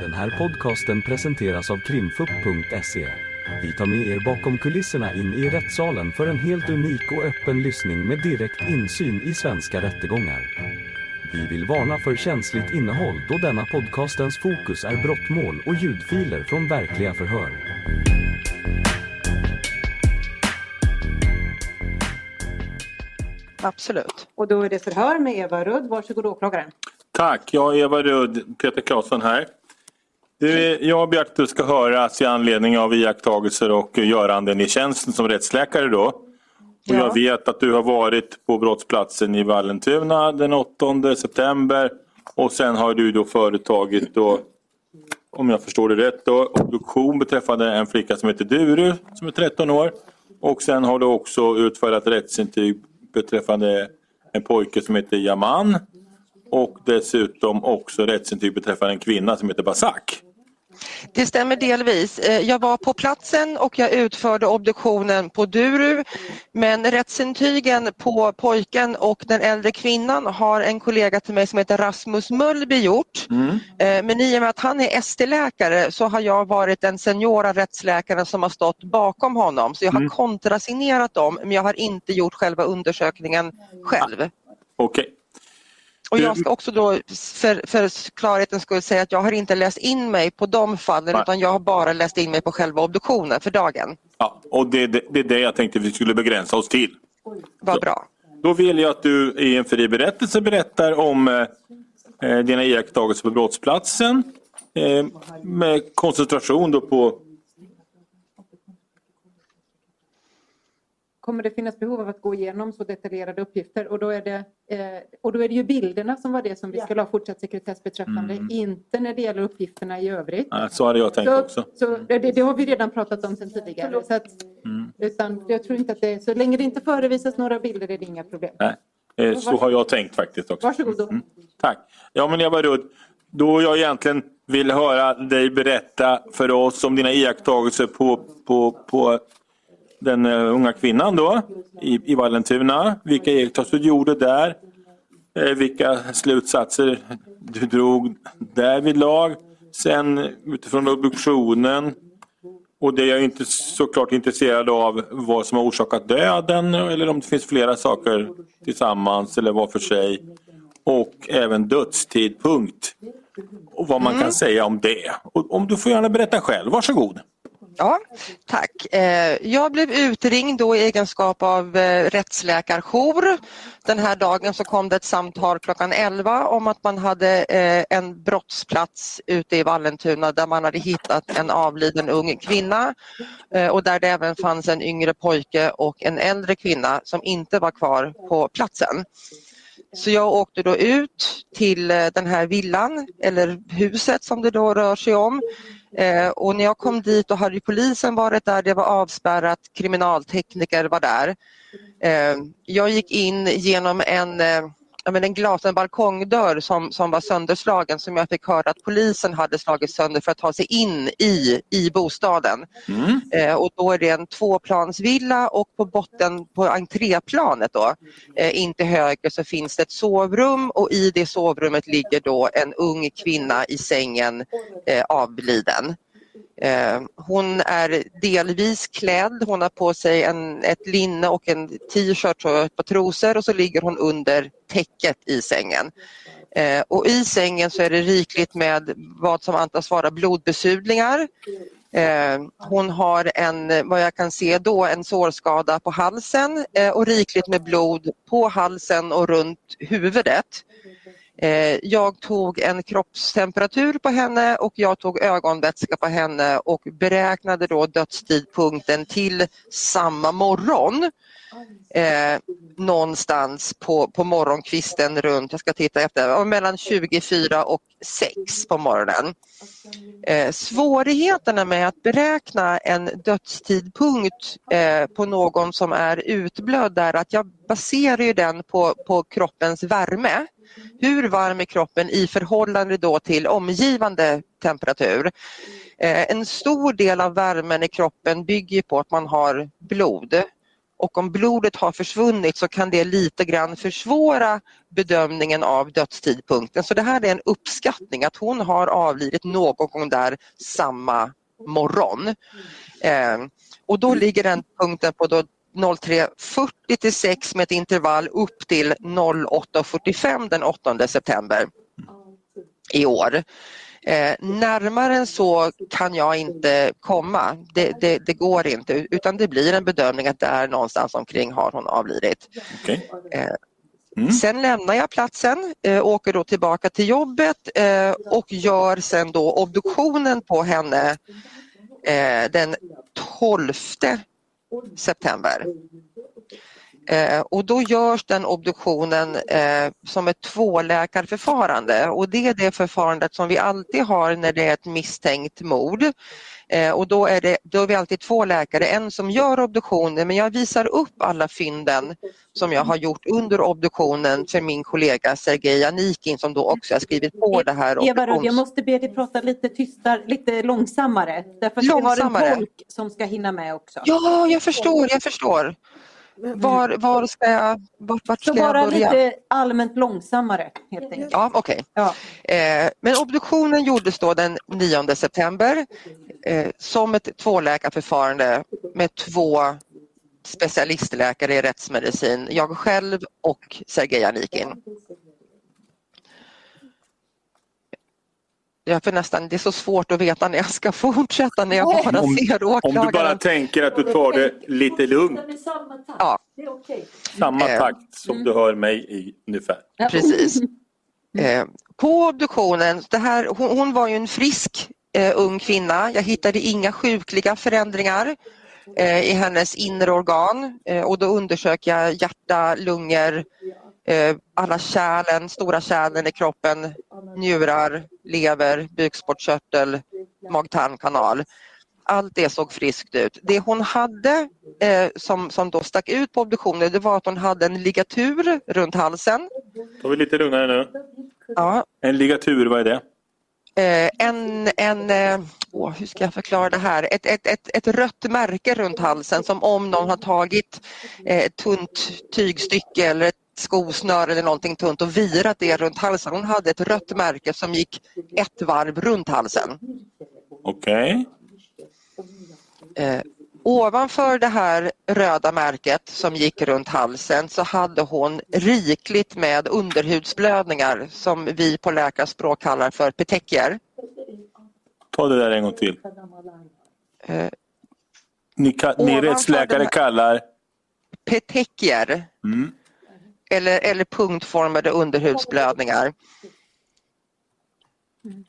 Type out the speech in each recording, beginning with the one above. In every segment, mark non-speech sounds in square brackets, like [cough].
Den här podcasten presenteras av krimfupp.se. Vi tar med er bakom kulisserna in i rättssalen för en helt unik och öppen lyssning med direkt insyn i svenska rättegångar. Vi vill varna för känsligt innehåll då denna podcastens fokus är brottmål och ljudfiler från verkliga förhör. Absolut. Och då är det förhör med Eva Rudd. Varsågod åklagaren. Tack, jag är Eva Rudd, Peter Claesson här. Du, jag att du ska höras i anledning av iakttagelser och göranden i tjänsten som rättsläkare då. Och Ja. Jag vet att du har varit på brottsplatsen i Vallentuna den 8 september och sen har du då företagit då, om jag förstår det rätt, då, obduktion beträffande en flicka som heter Duru som är 13 år. Och sen har du också utfärdat rättsintyg beträffande en pojke som heter Yaman och dessutom också rättsintyg beträffande en kvinna som heter Basak. Det stämmer delvis. Eh, Jag var på platsen och jag utförde obduktionen på Duru men rättsintygen på pojken och den äldre kvinnan har en kollega till mig som heter Rasmus Möllby gjort. Eh, Men i och med att han är ST-läkare så har jag varit den seniora rättsläkaren som har stått bakom honom så jag har kontrasignerat dem men jag har inte gjort själva undersökningen själv. Okej. Och jag ska också då för, för klarhetens skull säga att jag har inte läst in mig på de fallen Nej. utan jag har bara läst in mig på själva obduktionen för dagen. Ja, och det, det, det är det jag tänkte vi skulle begränsa oss till. Vad bra. Då vill jag att du i en fri berättelse berättar om eh, eh, dina iakttagelser på brottsplatsen. Eh, med koncentration då på... Kommer det finnas behov av att gå igenom så detaljerade uppgifter och då är det, eh, och då är det ju bilderna som var det som vi skulle ha fortsatt sekretess beträffande, inte när det gäller uppgifterna i övrigt. Ja, så hade jag tänkt Så, också. så det, det har vi redan pratat om sedan tidigare. Så att, utan jag tror inte att det, så länge det inte förevisas några bilder är det inga problem. Nej, eh, så har jag tänkt faktiskt också. Varsågod då. Tack. Ja men Eva Rudd, då jag egentligen vill höra dig berätta för oss om dina iakttagelser på, på, på den eh, unga kvinnan då i, i Vallentuna. Vilka iakttagelser du gjorde där. Eh, vilka slutsatser du drog därvidlag. Sen utifrån obduktionen. Och det jag är inte såklart intresserad av vad som har orsakat döden eller om det finns flera saker tillsammans eller var för sig. Och även dödstidpunkt. Och vad man kan säga om det. Och om du får gärna berätta själv, varsågod. Ja, tack. Eh, jag blev utringd då i egenskap av eh, rättsläkarjour. Den här dagen så kom det ett samtal klockan 11 om att man hade eh, en brottsplats ute i Vallentuna där man hade hittat en avliden ung kvinna och där det även fanns en yngre pojke och en äldre kvinna som inte var kvar på platsen. Så jag åkte då ut till eh, den här villan eller huset som det då rör sig om. Eh, och när jag kom dit då hade polisen varit där, det var avspärrat, kriminaltekniker var där. Eh, jag gick in genom en, eh, men en glas, en balkongdörr som, som var sönderslagen som jag fick höra att polisen hade slagit sönder för att ta sig in i, i bostaden. Eh, och då är det en tvåplansvilla och på botten på entréplanet då, eh, in till höger så finns det ett sovrum och i det sovrummet ligger då en ung kvinna i sängen eh, avliden. Eh, hon är delvis klädd, hon har på sig en, ett linne och en t-shirt och ett par trosor och så ligger hon under täcket i sängen. Eh, och i sängen så är det rikligt med vad som antas vara blodbesudlingar. Eh, hon har en, vad jag kan se då, en sårskada på halsen och rikligt med blod på halsen och runt huvudet. Eh, jag tog en kroppstemperatur på henne och jag tog ögonvätska på henne och beräknade då dödstidpunkten till samma morgon. Eh, någonstans på, på morgonkvisten runt, jag ska titta efter, mellan 24 och 6 på morgonen. Eh, svårigheterna med att beräkna en dödstidpunkt eh, på någon som är utblödd är att jag baserar ju den på, på kroppens värme. Hur varm är kroppen i förhållande då till omgivande temperatur? Eh, en stor del av värmen i kroppen bygger på att man har blod och om blodet har försvunnit så kan det lite grann försvåra bedömningen av dödstidpunkten. Så det här är en uppskattning att hon har avlidit någon gång där samma morgon. Eh, och då ligger den punkten på då 03.40 till 6 med ett intervall upp till 08.45 den 8 september i år. Eh, närmare än så kan jag inte komma. Det, det, det, går inte utan det blir en bedömning att det är någonstans omkring har hon avlidit. Okay. Eh, mm. Sen lämnar jag platsen, eh, åker då tillbaka till jobbet eh, och gör sen då obduktionen på henne eh, den 12 september. Eh, och då görs den obduktionen eh, som ett tvåläkarförfarande och det är det förfarandet som vi alltid har när det är ett misstänkt mord. Eh, och då är, det, då är vi alltid två läkare, en som gör obduktionen men jag visar upp alla fynden som jag har gjort under obduktionen för min kollega Sergej Janikin som då också har skrivit på det här. Eva Rudd, jag måste be dig prata lite tystare, lite långsammare. Därför att långsammare. vi har en tolk som ska hinna med också. Ja, jag förstår, jag förstår. Var, var ska jag, vart, vart ska Så bara jag börja? lite allmänt långsammare helt enkelt. Ja, okej. Ja. Eh, men obduktionen gjordes då den 9 september eh, som ett tvåläkarförfarande med två specialistläkare i rättsmedicin, jag själv och Sergej Janikin. Jag får nästan, det är så svårt att veta när jag ska fortsätta när jag bara Om- ser Om åklagaren. du bara tänker att du tar det lite lugnt, Ja, samma Eh. takt som du hör mig i ungefär. precis. Eh, på obduktionen, det här, hon, hon var ju en frisk eh, ung kvinna. Jag hittade inga sjukliga förändringar eh, i hennes inre organ eh, och då undersöker jag hjärta, lungor, eh, alla kärlen, stora kärlen i kroppen, njurar, lever, bukspottkörtel, mag-tarmkanal. Allt det såg friskt ut. Det hon hade eh, som, som då stack ut på obduktionen det var att hon hade en ligatur runt halsen. Tar vi lite lugnare nu. Ja, En ligatur, vad är det? Eh, en, en eh, åh, hur ska jag förklara det här? Ett, ett, ett, ett rött märke runt halsen som om någon har tagit eh, ett tunt tygstycke eller ett skosnöre eller någonting tunt och virat det runt halsen. Hon hade ett rött märke som gick ett varv runt halsen. Okej. Eh, ovanför det här röda märket som gick runt halsen så hade hon rikligt med underhudsblödningar som vi på läkarspråk kallar för petekier. Ta det där en gång till. Eh, Ni, ka- ni rättsläkare kallar... petekier Mm eller, eller punktformade underhudsblödningar.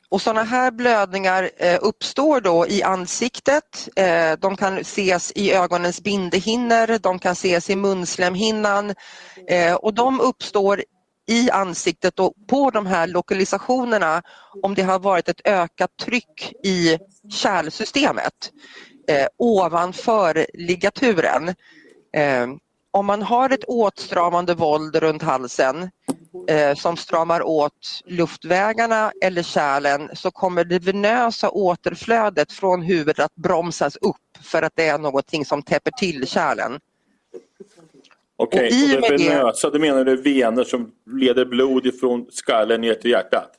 Och sådana här blödningar eh, uppstår då i ansiktet. Eh, de kan ses i ögonens bindehinnor, de kan ses i munslemhinnan eh, och de uppstår i ansiktet och på de här lokalisationerna om det har varit ett ökat tryck i kärlsystemet ovanför ligaturen. Om man har ett åtstramande våld runt halsen eh, som stramar åt luftvägarna eller kärlen så kommer det venösa återflödet från huvudet att bromsas upp för att det är någonting som täpper till kärlen. Okej, i och och det- venösa, det menar du vener som leder blod ifrån skallen ner till hjärtat?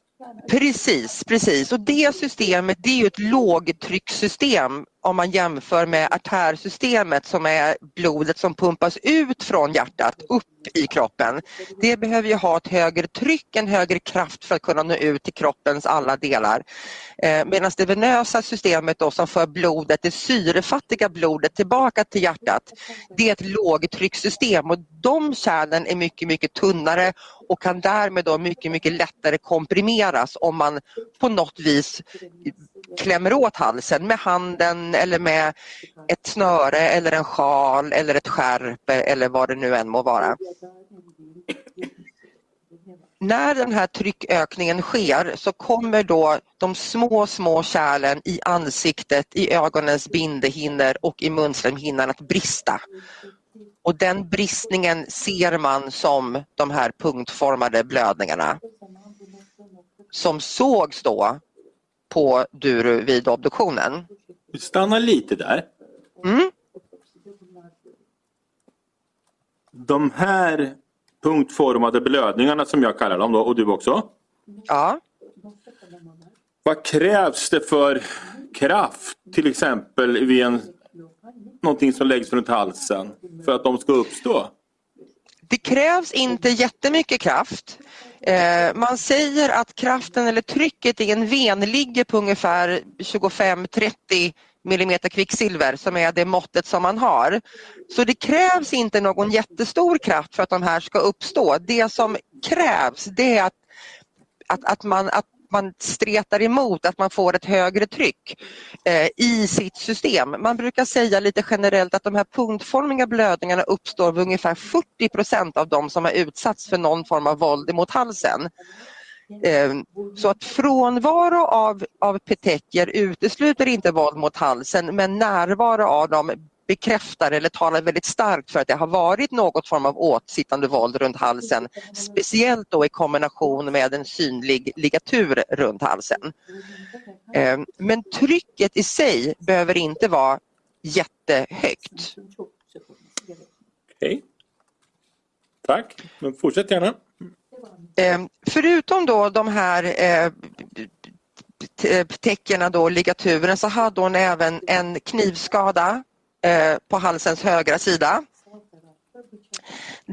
Precis, precis. Och det systemet det är ju ett lågtryckssystem om man jämför med artärsystemet som är blodet som pumpas ut från hjärtat upp i kroppen. Det behöver ju ha ett högre tryck, en högre kraft för att kunna nå ut till kroppens alla delar. Eh, Medan det venösa systemet då som för blodet, det syrefattiga blodet tillbaka till hjärtat, det är ett lågtryckssystem och de kärlen är mycket, mycket tunnare och kan därmed då mycket, mycket lättare komprimeras om man på något vis klämmer åt halsen med handen eller med ett snöre eller en sjal eller ett skärp eller vad det nu än må vara. När den här tryckökningen sker så kommer då de små, små kärlen i ansiktet, i ögonens bindehinnor och i munslemhinnan att brista. Och den bristningen ser man som de här punktformade blödningarna som sågs då på Duru vid obduktionen. Vi stannar lite där. Mm. De här punktformade blödningarna som jag kallar dem då, och du också. Ja. Vad krävs det för kraft till exempel vid en, någonting som läggs runt halsen för att de ska uppstå? Det krävs inte jättemycket kraft. Eh, man säger att kraften eller trycket i en ven ligger på ungefär 25-30 millimeter kvicksilver som är det måttet som man har. Så det krävs inte någon jättestor kraft för att de här ska uppstå. Det som krävs det är att, att, att, man, att man stretar emot, att man får ett högre tryck eh, i sitt system. Man brukar säga lite generellt att de här punktformiga blödningarna uppstår vid ungefär 40 procent av de som har utsatts för någon form av våld mot halsen. Ehm, så att frånvaro av, av petekier utesluter inte våld mot halsen men närvaro av dem bekräftar eller talar väldigt starkt för att det har varit något form av åtsittande våld runt halsen. Speciellt då i kombination med en synlig ligatur runt halsen. Ehm, men trycket i sig behöver inte vara jättehögt. Okej. Tack, men fortsätt gärna. Ehm, förutom då de här eh, tecknen då, ligaturen, så hade hon även en knivskada eh, på halsens högra sida.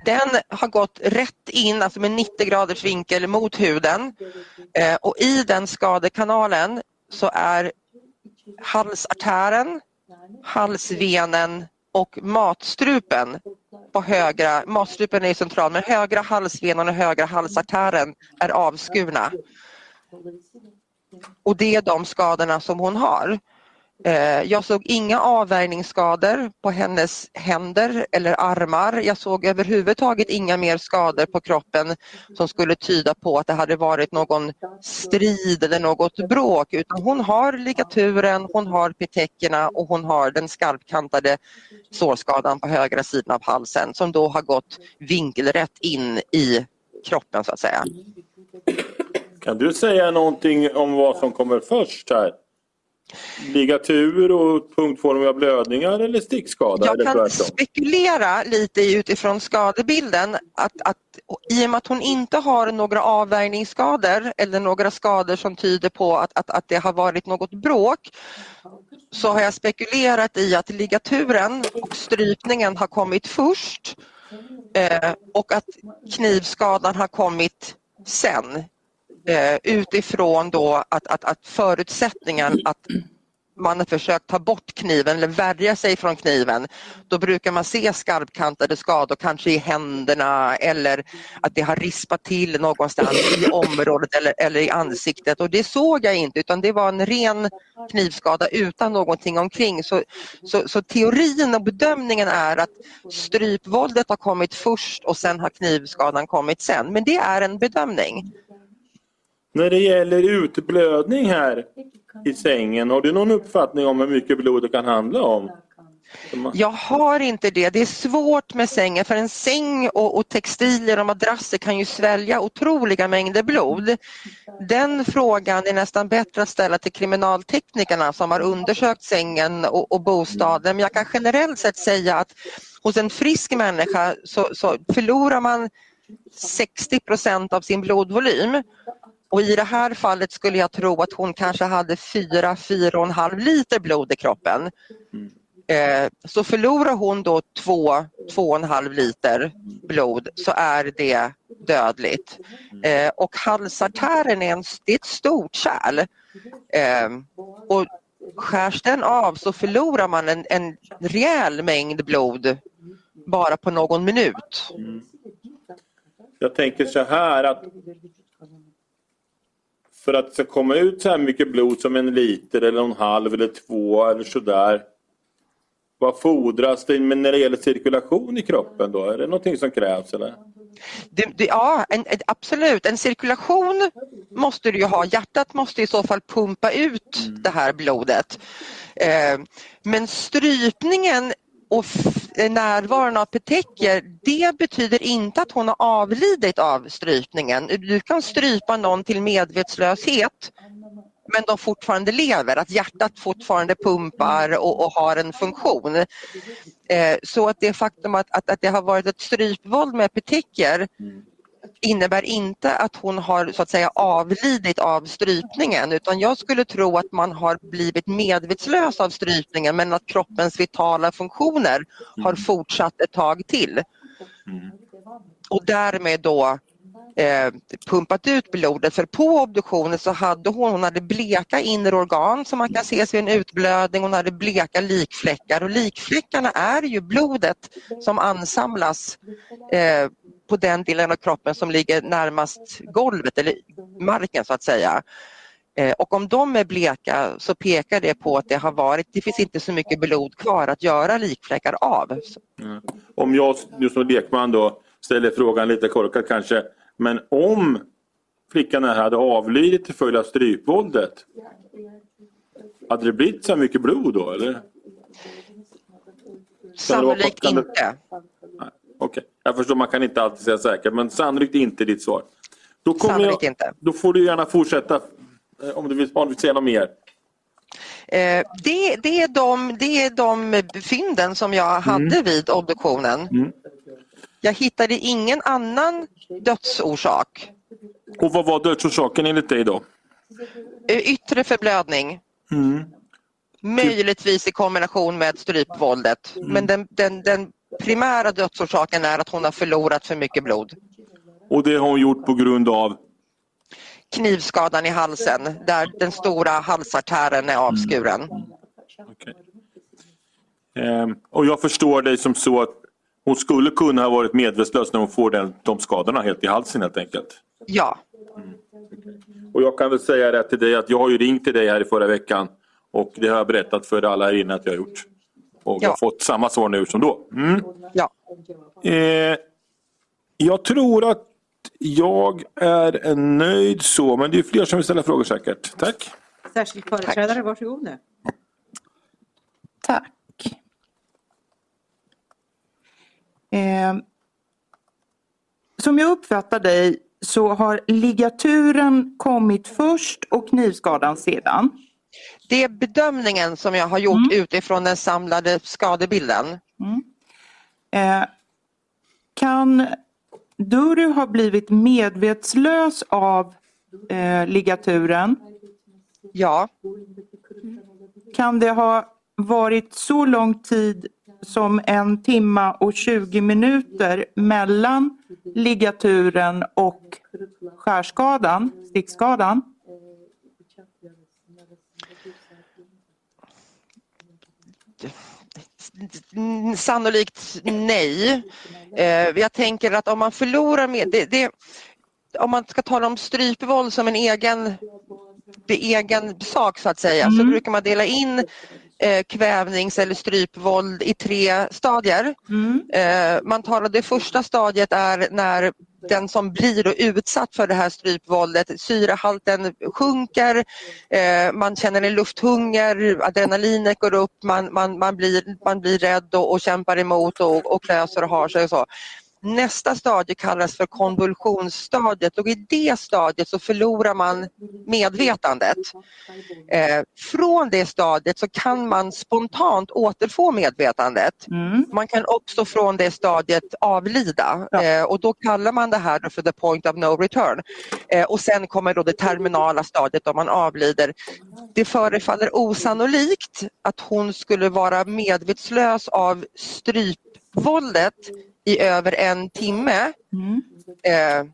Den har gått rätt in, alltså med 90 graders vinkel mot huden eh, och i den skadekanalen så är halsartären, halsvenen och matstrupen på högra, matstrupen är central, men högra halsvenan och högra halsartären är avskurna. Och det är de skadorna som hon har. Eh, jag såg inga avvärjningsskador på hennes händer eller armar. Jag såg överhuvudtaget inga mer skador på kroppen som skulle tyda på att det hade varit någon strid eller något bråk utan hon har ligaturen, hon har peteckerna och hon har den skarpkantade sårskadan på högra sidan av halsen som då har gått vinkelrätt in i kroppen så att säga. Kan du säga någonting om vad som kommer först här? Ligatur och punktformiga blödningar eller stickskada? Jag kan spekulera lite utifrån skadebilden att, att i och med att hon inte har några avvärjningsskador eller några skador som tyder på att, att, att det har varit något bråk så har jag spekulerat i att ligaturen och strypningen har kommit först eh, och att knivskadan har kommit sen eh, utifrån då att, att, att förutsättningen att man har försökt ta bort kniven eller värja sig från kniven, då brukar man se skarpkantade skador kanske i händerna eller att det har rispat till någonstans i området eller, eller i ansiktet och det såg jag inte utan det var en ren knivskada utan någonting omkring. Så, så, så teorin och bedömningen är att strypvåldet har kommit först och sen har knivskadan kommit sen. Men det är en bedömning. När det gäller utblödning här i sängen, har du någon uppfattning om hur mycket blod det kan handla om? Jag har inte det. Det är svårt med sängen för en säng och, och, textilier och madrasser kan ju svälja otroliga mängder blod. Den frågan är nästan bättre att ställa till kriminalteknikerna som har undersökt sängen och, och bostaden. Men jag kan generellt sett säga att hos en frisk människa så, så förlorar man 60% av sin blodvolym och i det här fallet skulle jag tro att hon kanske hade 4-4,5 liter blod i kroppen. Eh, så förlorar hon då 2-2,5 liter blod så är det dödligt. Eh, och halsartären är, en, det är ett stort kärl. Eh, och skärs den av så förlorar man en, en rejäl mängd blod bara på någon minut. Jag tänker så här att för att det ska komma ut så här mycket blod som en liter eller en halv eller två eller sådär. Vad fordras det när det gäller cirkulation i kroppen då? Är det någonting som krävs eller? Det, det, ja, en, en, absolut. En cirkulation måste du ju ha. Hjärtat måste i så fall pumpa ut mm. det här blodet. Eh, men strypningen och närvaron av petekier, det betyder inte att hon har avlidit av strypningen. Du kan strypa någon till medvetslöshet men de fortfarande lever, att hjärtat fortfarande pumpar och, och har en funktion. Eh, så att det faktum att, att, att det har varit ett strypvåld med petiker innebär inte att hon har så att säga avlidit av strypningen utan jag skulle tro att man har blivit medvetslös av strypningen men att kroppens vitala funktioner har fortsatt ett tag till. Och därmed då eh, pumpat ut blodet för på obduktionen så hade hon, hon hade bleka inre organ som man kan se vid en utblödning, hon hade bleka likfläckar och likfläckarna är ju blodet som ansamlas eh, på den delen av kroppen som ligger närmast golvet eller marken så att säga. Eh, och om de är bleka så pekar det på att det har varit, det finns inte så mycket blod kvar att göra likfläckar av. Mm. Om jag just som lekman då ställer frågan lite korkat kanske. Men om flickan här hade avlidit till följd av strypvåldet. Hade det blivit så mycket blod då eller? Sannolikt det- inte. Okej, jag förstår man kan inte alltid säga säkert men sannolikt inte ditt svar. Då, kommer Sannolikt jag, inte. då får du gärna fortsätta eh, om du vill, om du vill säga något mer. Eh, det, det, är de, det är de fynden som jag hade vid obduktionen. Mm. Jag hittade ingen annan dödsorsak. Och vad var dödsorsaken enligt dig då? Eh, Yttre förblödning. Mm. Möjligtvis i kombination med strypvåldet. Men den, den, den primära dödsorsaken är att hon har förlorat för mycket blod. Och det har hon gjort på grund av? Knivskadan i halsen där den stora halsartären är avskuren. Okej. Ehm, och jag förstår dig som så att hon skulle kunna ha varit medvetslös när hon får den, de skadorna helt i halsen helt enkelt. Ja, Och jag kan väl säga det till dig att jag har ju ringt till dig här i förra veckan och det har jag berättat för alla här inne att jag har gjort. Och jag har Ja. fått samma svar nu som då. Mm. ja. Eh, jag tror att jag är nöjd så, men det är fler som vill ställa frågor säkert. Tack. Särskild företrädare, varsågod nu. Tack. Eh, som jag uppfattar dig så har ligaturen kommit först och knivskadan sedan. Det är bedömningen som jag har gjort utifrån den samlade skadebilden. Eh, kan Duru ha blivit medvetslös av eh, ligaturen? Ja, Kan det ha varit så lång tid som en timma och 20 minuter mellan ligaturen och skärskadan, stickskadan? Mm, Sannolikt nej. Eh, jag tänker att om man förlorar med... Det, det, om man ska tala om strypvåld som en egen, egen sak så att säga så brukar man dela in eh, kvävnings eller strypvåld i tre stadier. Mm. Eh, man talar, det första stadiet är när den som blir utsatt för det här strypvåldet, syrehalten sjunker, eh, man känner en lufthunger, adrenalinet går upp, man, man, man, blir, man blir rädd och, och kämpar emot och, och klöser och har sig och så. Nästa stadie kallas för konvulsionsstadiet och i det stadiet så förlorar man medvetandet. Eh, från det stadiet så kan man spontant återfå medvetandet. Mm. Man kan också från det stadiet avlida Ja. eh, och då kallar man det här för the point of no return. Eh, och sen kommer då det terminala stadiet om man avlider. Det förefaller osannolikt att hon skulle vara medvetslös av strypvåldet i över en timme Mm. eh,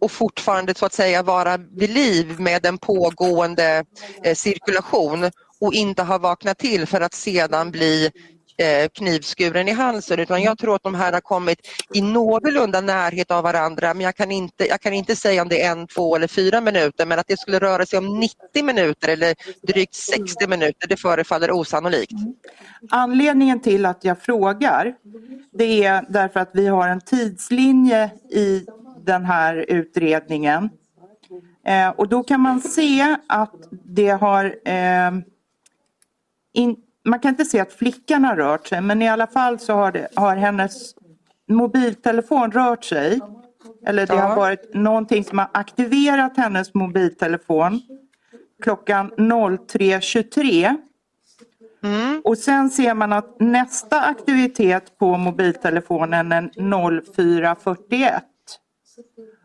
och fortfarande så att säga vara vid liv med en pågående eh, cirkulation och inte ha vaknat till för att sedan bli Eh, knivskuren i halsen utan jag tror att de här har kommit i någorlunda närhet av varandra men jag kan, inte, jag kan inte säga om det är en, två eller fyra minuter men att det skulle röra sig om 90 minuter eller drygt 60 minuter det förefaller osannolikt. Mm. Anledningen till att jag frågar det är därför att vi har en tidslinje i den här utredningen. Eh, och då kan man se att det har... Eh, in, man kan inte se att flickan har rört sig men i alla fall så har, det, har hennes mobiltelefon rört sig. Eller det Ja. har varit någonting som har aktiverat hennes mobiltelefon. klockan 03.23. Mm. Och sen ser man att nästa aktivitet på mobiltelefonen är 04.41.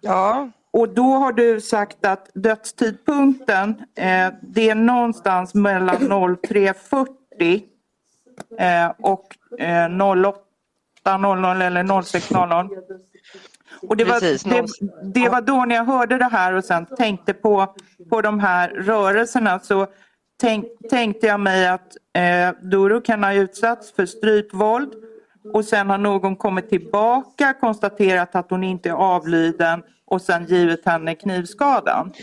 Ja, Och då har du sagt att dödstidpunkten eh, det är någonstans mellan 03.40 eh, och eh, 08.00 eller 06.00. Och det var, Precis, det, det var då när jag hörde det här och sen tänkte på, på de här rörelserna så tänk, tänkte jag mig att eh, Doro kan ha utsatts för strypvåld och sen har någon kommit tillbaka, konstaterat att hon inte är avliden och sen givit henne knivskadan.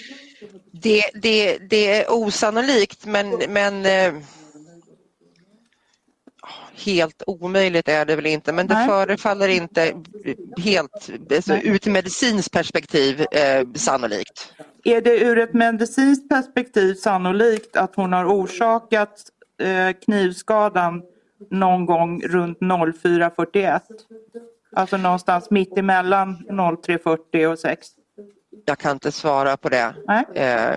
det, det, det är osannolikt men, men eh, helt omöjligt är det väl inte men det Nej. förefaller inte helt alltså, ur ett medicinskt perspektiv eh, sannolikt. Är det ur ett medicinskt perspektiv sannolikt att hon har orsakat eh, knivskadan någon gång runt 04.41? Alltså någonstans mitt emellan 03.40 och 6? Jag kan inte svara på det. Eh,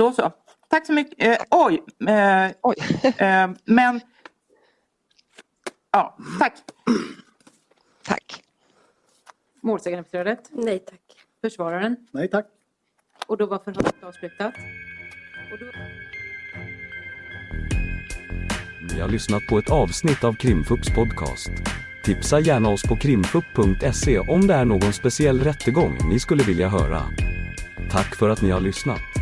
Då så. Tack så mycket. Eh, oj, eh, oj. [laughs] eh, men... Ja, tack. Tack. Målsägandebiträdet, Nej tack. försvararen Nej tack. och då var förhöret avslutat. Och då... Ni har lyssnat på ett avsnitt av Krimfupps podcast. Tipsa gärna oss på krimfupp.se om det är någon speciell rättegång ni skulle vilja höra. Tack för att ni har lyssnat.